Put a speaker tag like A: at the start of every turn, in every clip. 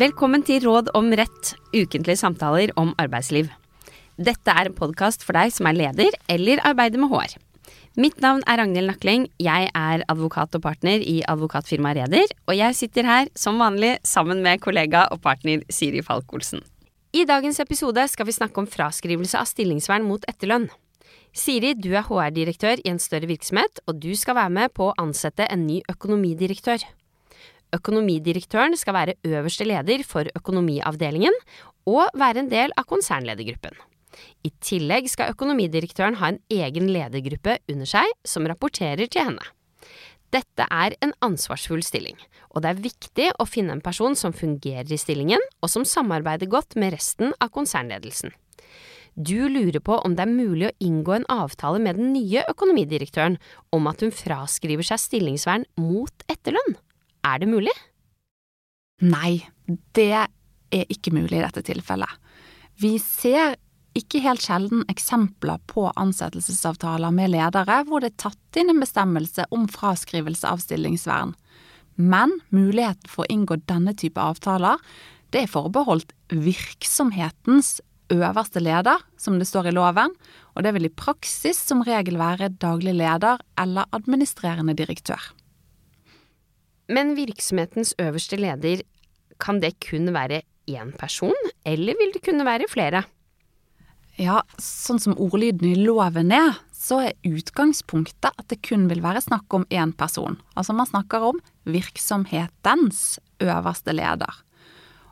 A: Velkommen til Råd om rett, ukentlige samtaler om arbeidsliv. Dette er en podkast for deg som er leder eller arbeider med HR. Mitt navn er Ragnhild Nakling, jeg er advokat og partner i advokatfirmaet Reder, og jeg sitter her som vanlig sammen med kollega og partner Siri Falk-Olsen. I dagens episode skal vi snakke om fraskrivelse av stillingsvern mot etterlønn. Siri, du er HR-direktør i en større virksomhet, og du skal være med på å ansette en ny økonomidirektør. Økonomidirektøren skal være øverste leder for økonomiavdelingen og være en del av konsernledergruppen. I tillegg skal økonomidirektøren ha en egen ledergruppe under seg som rapporterer til henne. Dette er en ansvarsfull stilling, og det er viktig å finne en person som fungerer i stillingen, og som samarbeider godt med resten av konsernledelsen. Du lurer på om det er mulig å inngå en avtale med den nye økonomidirektøren om at hun fraskriver seg stillingsvern mot etterlønn. Er det mulig?
B: Nei, det er ikke mulig i dette tilfellet. Vi ser ikke helt sjelden eksempler på ansettelsesavtaler med ledere hvor det er tatt inn en bestemmelse om fraskrivelse av stillingsvern. Men muligheten for å inngå denne type avtaler, det er forbeholdt virksomhetens øverste leder, som det står i loven, og det vil i praksis som regel være daglig leder eller administrerende direktør.
A: Men virksomhetens øverste leder, kan det kun være én person, eller vil det kunne være flere?
B: Ja, sånn som ordlyden i loven er, så er utgangspunktet at det kun vil være snakk om én person. Altså man snakker om virksomhetens øverste leder.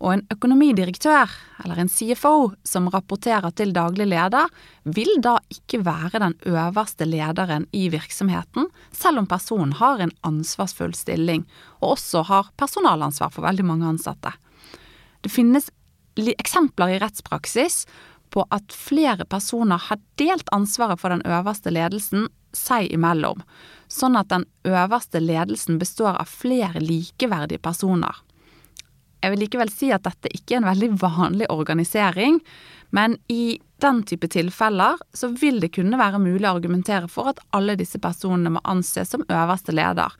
B: Og en økonomidirektør, eller en CFO, som rapporterer til daglig leder, vil da ikke være den øverste lederen i virksomheten, selv om personen har en ansvarsfull stilling, og også har personalansvar for veldig mange ansatte. Det finnes eksempler i rettspraksis på at flere personer har delt ansvaret for den øverste ledelsen seg imellom, sånn at den øverste ledelsen består av flere likeverdige personer. Jeg vil likevel si at dette ikke er en veldig vanlig organisering, men i den type tilfeller så vil det kunne være mulig å argumentere for at alle disse personene må anses som øverste leder.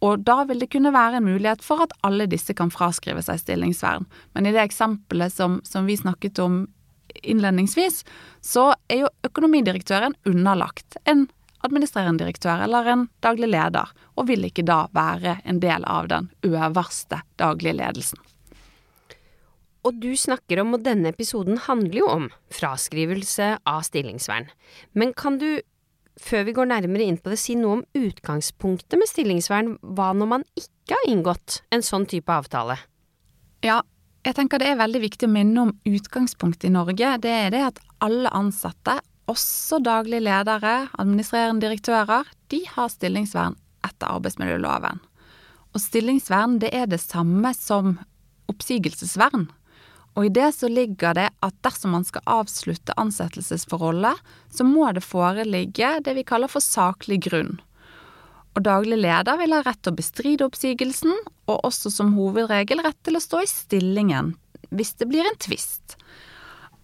B: Og da vil det kunne være en mulighet for at alle disse kan fraskrive seg stillingsvern. Men i det eksempelet som, som vi snakket om innledningsvis, så er jo økonomidirektøren underlagt en administrerende direktør eller en daglig leder, og vil ikke da være en del av den øverste daglige ledelsen.
A: Og du snakker om, og denne episoden handler jo om, fraskrivelse av stillingsvern. Men kan du, før vi går nærmere inn på det, si noe om utgangspunktet med stillingsvern? Hva når man ikke har inngått en sånn type avtale?
B: Ja, jeg tenker det er veldig viktig å minne om utgangspunktet i Norge. Det er det at alle ansatte også daglige ledere, administrerende direktører, de har stillingsvern etter arbeidsmiljøloven. Og stillingsvern det er det samme som oppsigelsesvern. Og i det så ligger det at dersom man skal avslutte ansettelsesforholdet, så må det foreligge det vi kaller for saklig grunn. Og daglig leder vil ha rett til å bestride oppsigelsen, og også som hovedregel rett til å stå i stillingen hvis det blir en tvist.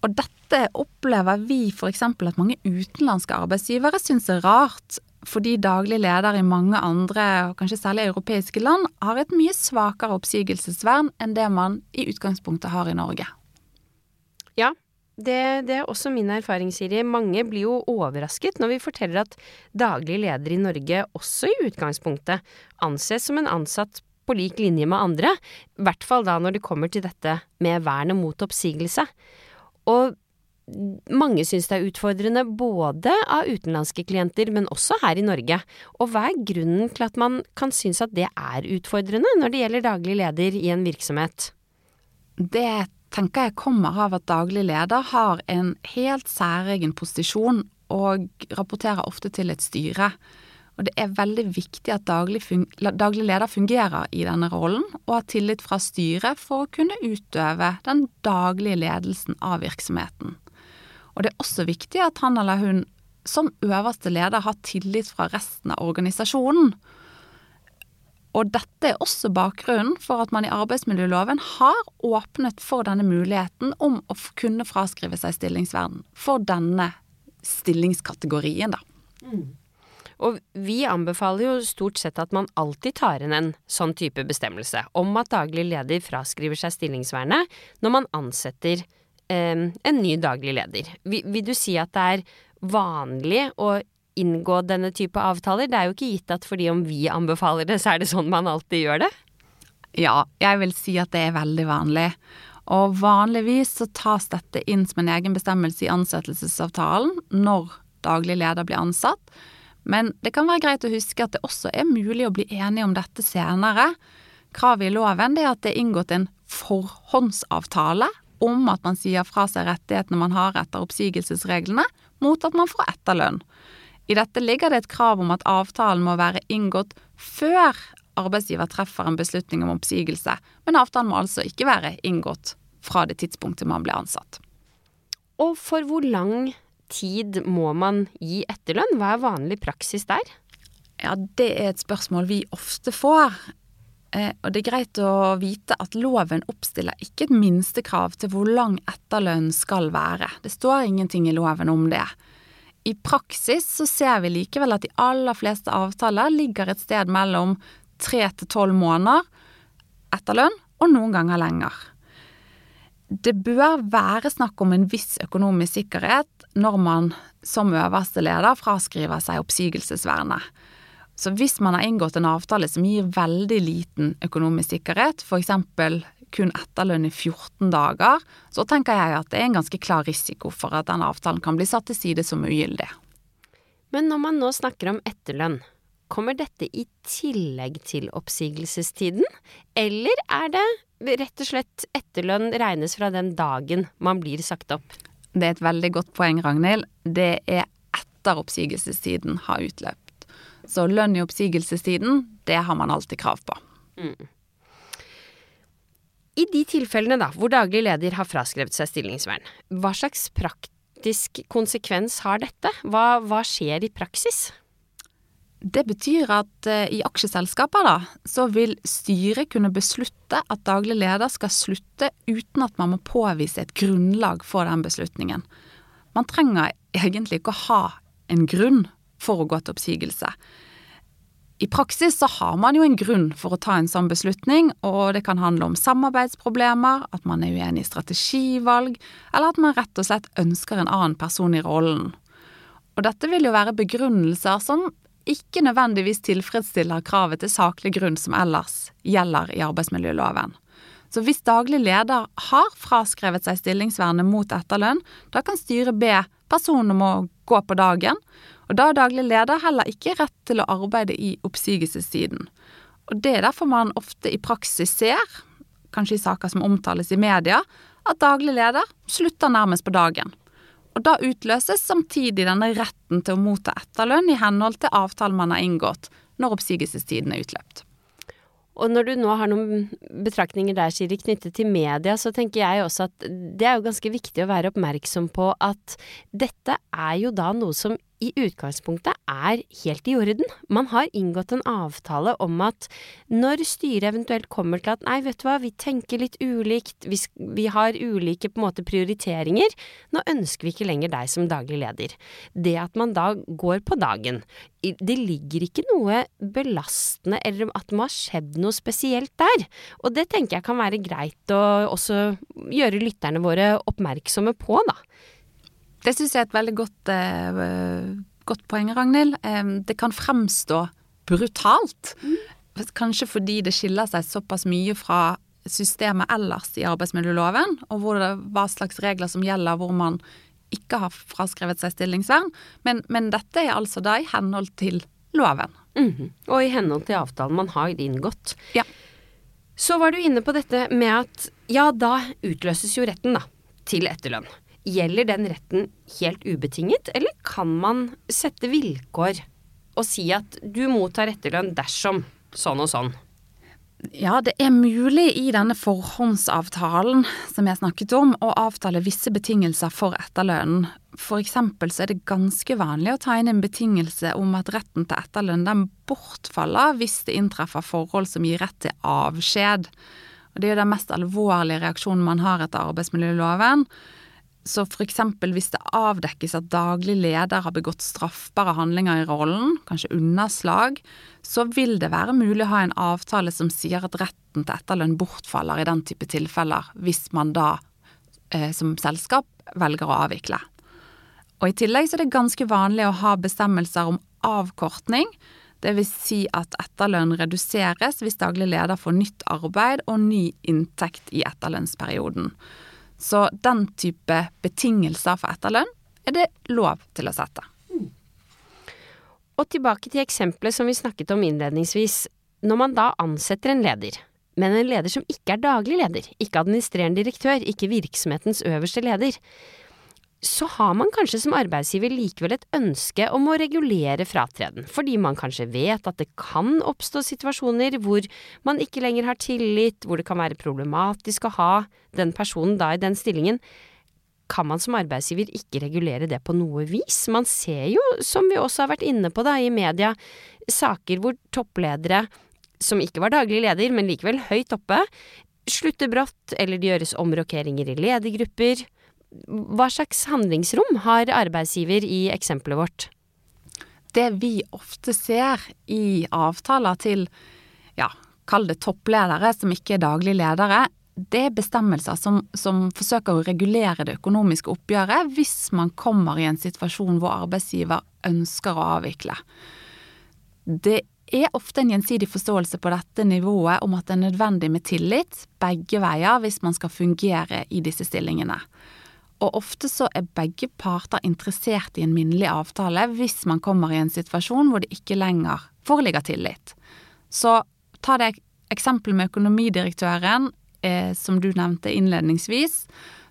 B: Og dette opplever vi f.eks. at mange utenlandske arbeidsgivere syns er rart, fordi daglig leder i mange andre, og kanskje særlig europeiske land, har et mye svakere oppsigelsesvern enn det man i utgangspunktet har i Norge.
A: Ja, det, det, er også min erfaring, Siri. Mange blir jo overrasket når vi forteller at daglig leder i Norge også i utgangspunktet anses som en ansatt på lik linje med andre, i hvert fall da når det kommer til dette med vernet mot oppsigelse. Og mange syns det er utfordrende både av utenlandske klienter, men også her i Norge. Og hva er grunnen til at man kan synes at det er utfordrende når det gjelder daglig leder i en virksomhet?
B: Det tenker jeg kommer av at daglig leder har en helt særegen posisjon og rapporterer ofte til et styre. Og det er veldig viktig at daglig, daglig, leder fungerer i denne rollen, og har tillit fra styret for å kunne utøve den daglige ledelsen av virksomheten. Og det er også viktig at han eller hun som øverste leder har tillit fra resten av organisasjonen. Og dette er også bakgrunnen for at man i arbeidsmiljøloven har åpnet for denne muligheten om å kunne fraskrive seg stillingsverden for denne stillingskategorien, da. Mm.
A: Og vi anbefaler jo stort sett at man alltid tar inn en sånn type bestemmelse om at daglig leder fraskriver seg stillingsvernet når man ansetter eh, en ny daglig leder. Vil, vil du si at det er vanlig å inngå denne type avtaler? Det er jo ikke gitt at fordi om vi anbefaler det, så er det sånn man alltid gjør det.
B: Ja, jeg vil si at det er veldig vanlig. Og vanligvis så tas dette inn som en egen bestemmelse i ansettelsesavtalen når daglig leder blir ansatt. Men det kan være greit å huske at det også er mulig å bli enige om dette senere. Kravet i loven er at det er inngått en forhåndsavtale om at man sier fra seg rettighetene man har etter oppsigelsesreglene, mot at man får etterlønn. I dette ligger det et krav om at avtalen må være inngått før arbeidsgiver treffer en beslutning om oppsigelse, men avtalen må altså ikke være inngått fra det tidspunktet man ble ansatt.
A: Og for hvor lang tid må man gi etterlønn? Hva er vanlig praksis der?
B: Ja, det er et spørsmål vi ofte får. Eh, og det er greit å vite at loven oppstiller ikke et minstekrav til hvor lang etterlønn skal være. Det står ingenting i loven om det. I praksis så ser vi likevel at de aller fleste avtaler ligger et sted mellom tre til tolv måneder etterlønn, og noen ganger lenger. Det bør være snakk om en viss økonomisk sikkerhet når man som øverste leder fraskriver seg oppsigelsesvernet. Så hvis man har inngått en avtale som gir veldig liten økonomisk sikkerhet, f.eks. kun etterlønn i 14 dager, så tenker jeg at det er en ganske klar risiko for at den avtalen kan bli satt til side som ugyldig.
A: Men når man nå snakker om etterlønn, kommer dette i tillegg til oppsigelsestiden, eller er det rett og slett etterlønn regnes fra den dagen man blir sagt opp.
B: Det er et veldig godt poeng, Ragnhild. Det er etter oppsigelsestiden har utløpt. Så lønn i oppsigelsestiden, det har man alltid krav på. Mm.
A: I de tilfellene da, hvor daglig leder har fraskrevet seg stillingsvern, hva slags praktisk konsekvens har dette? Hva, hva skjer i praksis?
B: Det betyr at uh, i aksjeselskaper da, så vil styret kunne beslutte at daglig leder skal slutte uten at man må påvise et grunnlag for den beslutningen. Man trenger egentlig ikke å ha en grunn for å gå til oppsigelse. I praksis så har man jo en grunn for å ta en sånn beslutning, og det kan handle om samarbeidsproblemer, at man er uenig i strategivalg, eller at man rett og slett ønsker en annen person i rollen. Og dette vil jo være begrunnelser som ikke nødvendigvis tilfredsstiller kravet til saklig grunn som ellers gjelder i arbeidsmiljøloven. Så hvis daglig leder har fraskrevet seg stillingsvernet mot etterlønn, da kan styret be personen om å gå på dagen, og da har daglig leder heller ikke rett til å arbeide i oppsigelsestiden. Og det er derfor man ofte i praksis ser, kanskje i saker som omtales i media, at daglig leder slutter nærmest på dagen. Og da utløses samtidig denne retten til å motta etterlønn i henhold til avtalen man har inngått når oppsigelsestiden er utløpt.
A: Og når du nå har noen betraktninger der, Siri, knyttet til media, så tenker jeg også at det er jo ganske viktig å være oppmerksom på at dette er jo da noe som i utgangspunktet er helt i orden. Man har inngått en avtale om at når styret eventuelt kommer til at nei, vet du hva, vi tenker litt ulikt, vi, vi har ulike på måte prioriteringer, nå ønsker vi ikke lenger deg som daglig leder. Det at man da går på dagen, det ligger ikke noe belastende eller at det må ha skjedd noe spesielt der. Og det tenker jeg kan være greit å også gjøre lytterne våre oppmerksomme på, da.
B: Det syns jeg er et veldig godt, eh, godt poeng, Ragnhild. Eh, det kan fremstå brutalt. Mm. Kanskje fordi det skiller seg såpass mye fra systemet ellers i arbeidsmiljøloven, og det, hva slags regler som gjelder hvor man ikke har fraskrevet seg stillingsvern. Men, men dette er altså da i henhold til loven.
A: Mm -hmm. Og i henhold til avtalen man har inngått.
B: Ja.
A: Så var du inne på dette med at ja, da utløses jo retten, da, til etterlønn. Gjelder den retten helt ubetinget, eller kan man sette vilkår og si at du mottar etterlønn dersom sånn og sånn?
B: Ja, det er mulig i denne forhåndsavtalen som jeg snakket om, å avtale visse betingelser for etterlønnen. For eksempel så er det ganske vanlig å ta inn en betingelse om at retten til etterlønn den bortfaller hvis det inntreffer forhold som gir rett til avskjed. Og det er jo den mest alvorlige reaksjonen man har etter arbeidsmiljøloven. Så eksempel hvis det avdekkes at daglig leder har begått straffbare handlinger i rollen, kanskje underslag, så vil det være mulig å ha en avtale som sier at retten til etterlønn bortfaller i den type tilfeller, hvis man da eh, som selskap velger å avvikle. Og I tillegg så er det ganske vanlig å ha bestemmelser om avkortning, dvs. Si at etterlønn reduseres hvis daglig leder får nytt arbeid og ny inntekt i etterlønnsperioden. Så den type betingelser for etterlønn er det lov til å sette.
A: Og tilbake til eksempelet som vi snakket om innledningsvis. Når man da ansetter en leder, men en leder som ikke er daglig leder, ikke administrerende direktør, ikke virksomhetens øverste leder, så har man kanskje som arbeidsgiver likevel et ønske om å regulere fratreden, fordi man kanskje vet at det kan oppstå situasjoner hvor man ikke lenger har tillit, hvor det kan være problematisk å ha den personen da i den stillingen. Kan man som arbeidsgiver ikke regulere det på noe vis? Man ser jo, som vi også har vært inne på da i media, saker hvor toppledere, som ikke var daglig leder, men likevel høyt oppe, slutter brått, eller det gjøres omrokeringer i ledergrupper hva slags handlingsrom har arbeidsgiver i eksempelet vårt?
B: Det vi ofte ser i avtaler til, ja, kall det toppledere som ikke er daglig ledere, det er bestemmelser som, som, forsøker å regulere det økonomiske oppgjøret hvis man kommer i en situasjon hvor arbeidsgiver ønsker å avvikle. Det er ofte en gjensidig forståelse på dette nivået om at det er nødvendig med tillit begge veier hvis man skal fungere i disse stillingene og ofte så er begge parter interessert i en minnelig avtale hvis man kommer i en situasjon hvor det ikke lenger foreligger tillit. Så ta det eksempelet med økonomidirektøren, eh, som du nevnte innledningsvis.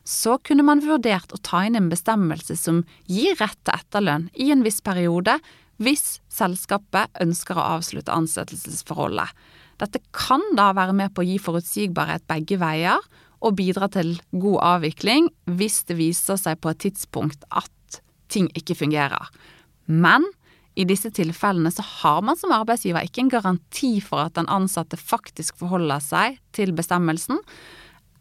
B: Så kunne man vurdert å ta inn en bestemmelse som gir rett til etterlønn i en viss periode, hvis selskapet ønsker å avslutte ansettelsesforholdet. Dette kan da være med på å gi forutsigbarhet begge veier, og bidra til god avvikling hvis det viser seg på et tidspunkt at ting ikke fungerer. Men i disse tilfellene så har man som arbeidsgiver ikke en garanti for at den ansatte faktisk forholder seg til bestemmelsen,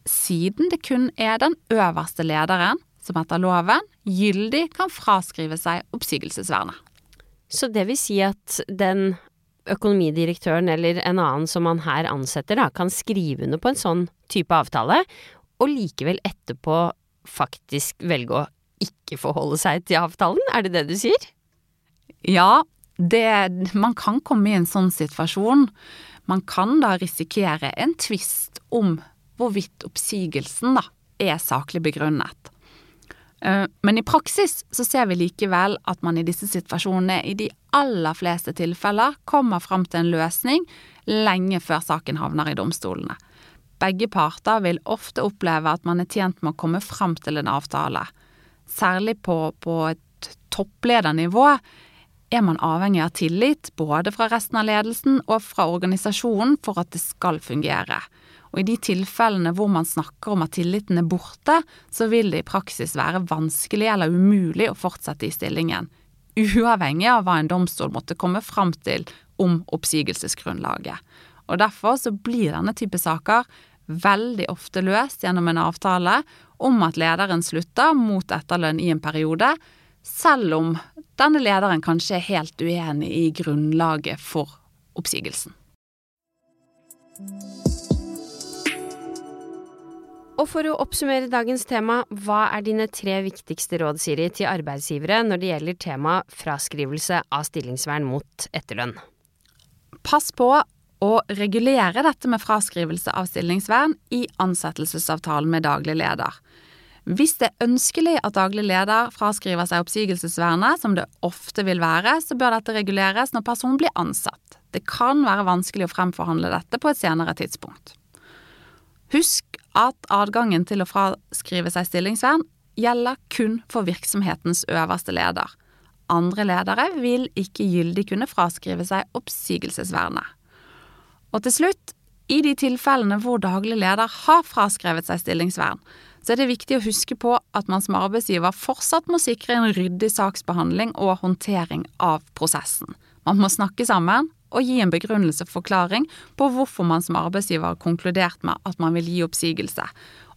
B: siden det kun er den øverste lederen som etter loven gyldig kan fraskrive seg oppsigelsesvernet.
A: Så det vil si at den økonomidirektøren eller en annen som man her ansetter, da, kan skrive under på en sånn type avtale, og likevel etterpå faktisk velge å ikke forholde seg til avtalen? Er det det du sier?
B: Ja, det, man kan komme i en sånn situasjon. Man kan da risikere en tvist om hvorvidt oppsigelsen da er saklig begrunnet. Eh, men i praksis så ser vi likevel at man i disse situasjonene i de aller fleste tilfeller kommer fram til en løsning lenge før saken havner i domstolene. Begge parter vil ofte oppleve at man er tjent med å komme fram til en avtale. Særlig på, på et toppledernivå er man avhengig av tillit både fra resten av ledelsen og fra organisasjonen for at det skal fungere. Og i de tilfellene hvor man snakker om at tilliten er borte, så vil det i praksis være vanskelig eller umulig å fortsette i stillingen, uavhengig av hva en domstol måtte komme fram til om oppsigelsesgrunnlaget. Og derfor så blir denne type saker veldig ofte løst gjennom en avtale om at lederen slutter mot etterlønn i en periode, selv om denne lederen kanskje er helt uenig i grunnlaget for oppsigelsen.
A: Og for å oppsummere dagens tema, hva er dine tre viktigste råd, Siri, til arbeidsgivere når det gjelder tema fraskrivelse av stillingsvern mot etterlønn?
B: Pass på å regulere dette med fraskrivelse av stillingsvern i ansettelsesavtalen med daglig leder. Hvis det er ønskelig at daglig leder fraskriver seg oppsigelsesvernet, som det ofte vil være, så bør dette reguleres når personen blir ansatt. Det kan være vanskelig å fremforhandle dette på et senere tidspunkt. Husk at adgangen til å fraskrive seg stillingsvern gjelder kun for virksomhetens øverste leder. Andre ledere vil ikke gyldig kunne fraskrive seg oppsigelsesvernet. Og til slutt, i de tilfellene hvor daglig leder har fraskrevet seg stillingsvern, så er det viktig å huske på at man som arbeidsgiver fortsatt må sikre en ryddig saksbehandling og håndtering av prosessen. Man må snakke sammen og gi en begrunnelse forklaring på hvorfor man som arbeidsgiver har konkludert med at man vil gi oppsigelse.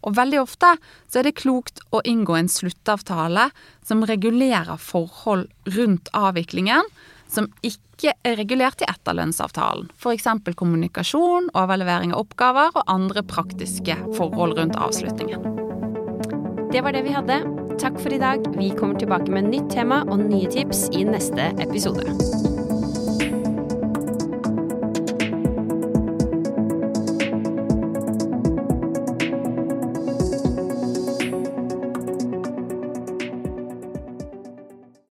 B: Og veldig ofte så er det klokt å inngå en sluttavtale som regulerer forhold rundt avviklingen som ikke er regulert i etterlønnsavtalen. F.eks. kommunikasjon, overlevering av oppgaver og andre praktiske forhold rundt avslutningen.
A: Det var det vi hadde. Takk for i dag. Vi kommer tilbake med nytt tema og nye tips i neste episode.